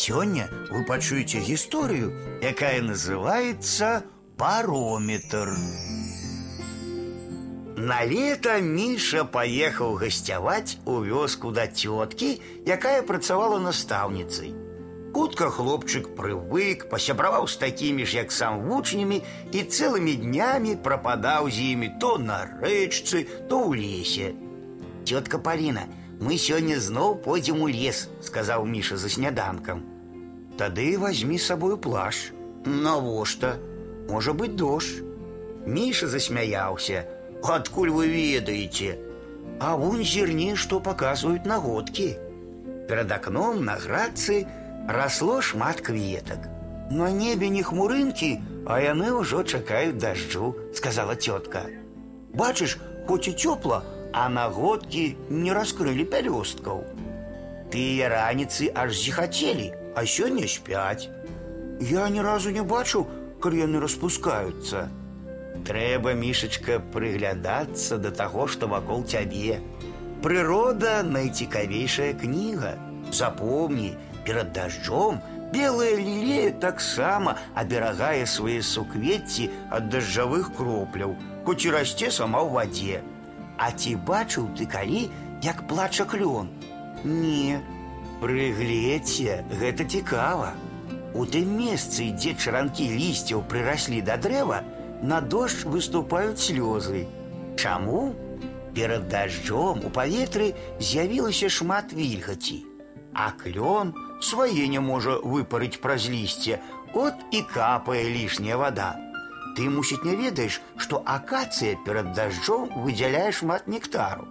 Сёння вы пачуеце гісторыю, якая называется барометр. На лето Міша паехаў гасцяваць у вёску да цёткі, якая працавала настаўніцай. Хутка хлопчык прывык, пасябраваў з такімі ж, як сам вучнямі і цэлымі днямі прападаў з імі то на рэчцы, то ў лесе. Тётка Паліна, мы сёння зноў пойдзем у лес, сказаў Міша за сняданкам. Тады возьми с собой плащ. Навошта? Можа быть дождь. Миша засмяяўся. Адкуль вы ведаеце? А вунь зерни, што паказваюць нагодкі. Перад акном на градцы росло шмат кветак. На небе не хмурынкі, а яны ўжо чакаюць дажджу, сказала тётка. Бачыш, хоць і цёпла, а нагодкі не раскрылі пялёсткаў. Тыя раніцы аж зіхацелі, а сёння спяць. Я ні разу не бачу, калі яны распускаюцца. Трэба, мішачка, прыглядацца да таго, што вакол цябе. Прырода найцікавейшая кніга. Запомні, перад дажджом белая лілея таксама аберагае свае суквецці ад дажджавых кропляў, хоць і расце сама ў вадзе. А ці бачыў ты калі, як плача клён? Не, Прыгледзьце, гэта цікава. У тым месцы, дзе чаранкі лісцяў прыраслі да дрэва, на дождж выступаюць слёзы. Чаму? Перад дажджом у паветры з'явілася шмат вільгаці, а клён свае не можа выпарыць праз лісце, от і капае лішняя вада. Ты, мусіць, не ведаеш, што акацыя перад дажджом выдзяляе шмат нектару.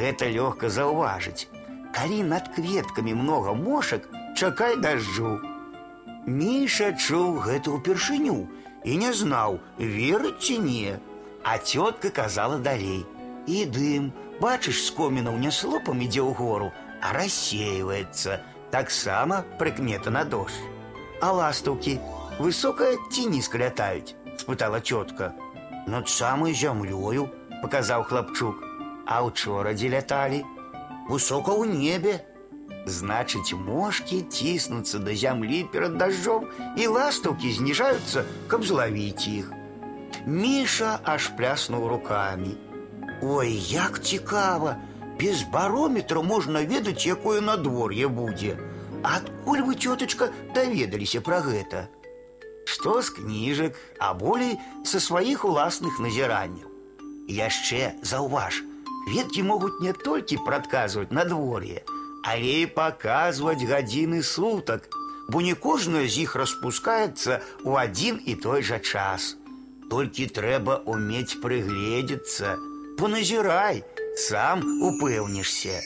Гэта лёгка заўважыць. Калі над кветкамі много мошак, чакай дажджу. Міша чуў гэта ўпершыню і не знаў, верыць ці не. А цётка казала далей: « І дым, бачыш, з комінаў не слопам ідзе ў гору, а рассеивается. Таксама прыкмета на дождж. А ластаўкі высока ці нізка лятаюць, спытала цётка. Над самай зямлёю, паказаў хлапчук. А учора дзе ляталі? Высока ў небе. Значыць, мошкі ціснуцца да зямлі перад дажджом і ластаўкі зніжаюцца, каб злавіць іх. Міша аж пляснуў рукамі. Ой, як цікава! Без барометра можна ведаць, якое надвор'е будзе. Адкуль вы, цётачка, даведаліся пра гэта? Што з кніжак, а болей са сваіх уласных назіранняў. Яшчэ заўваж, Веткі могуць не толькі прадказваць надвор'е, але і паказваць гадзіны сутак, бо не кожная з іх распускаецца ў адзін і той жа час. Толькі трэба умець прыгледзецца, поназірай, сам упэўнішся.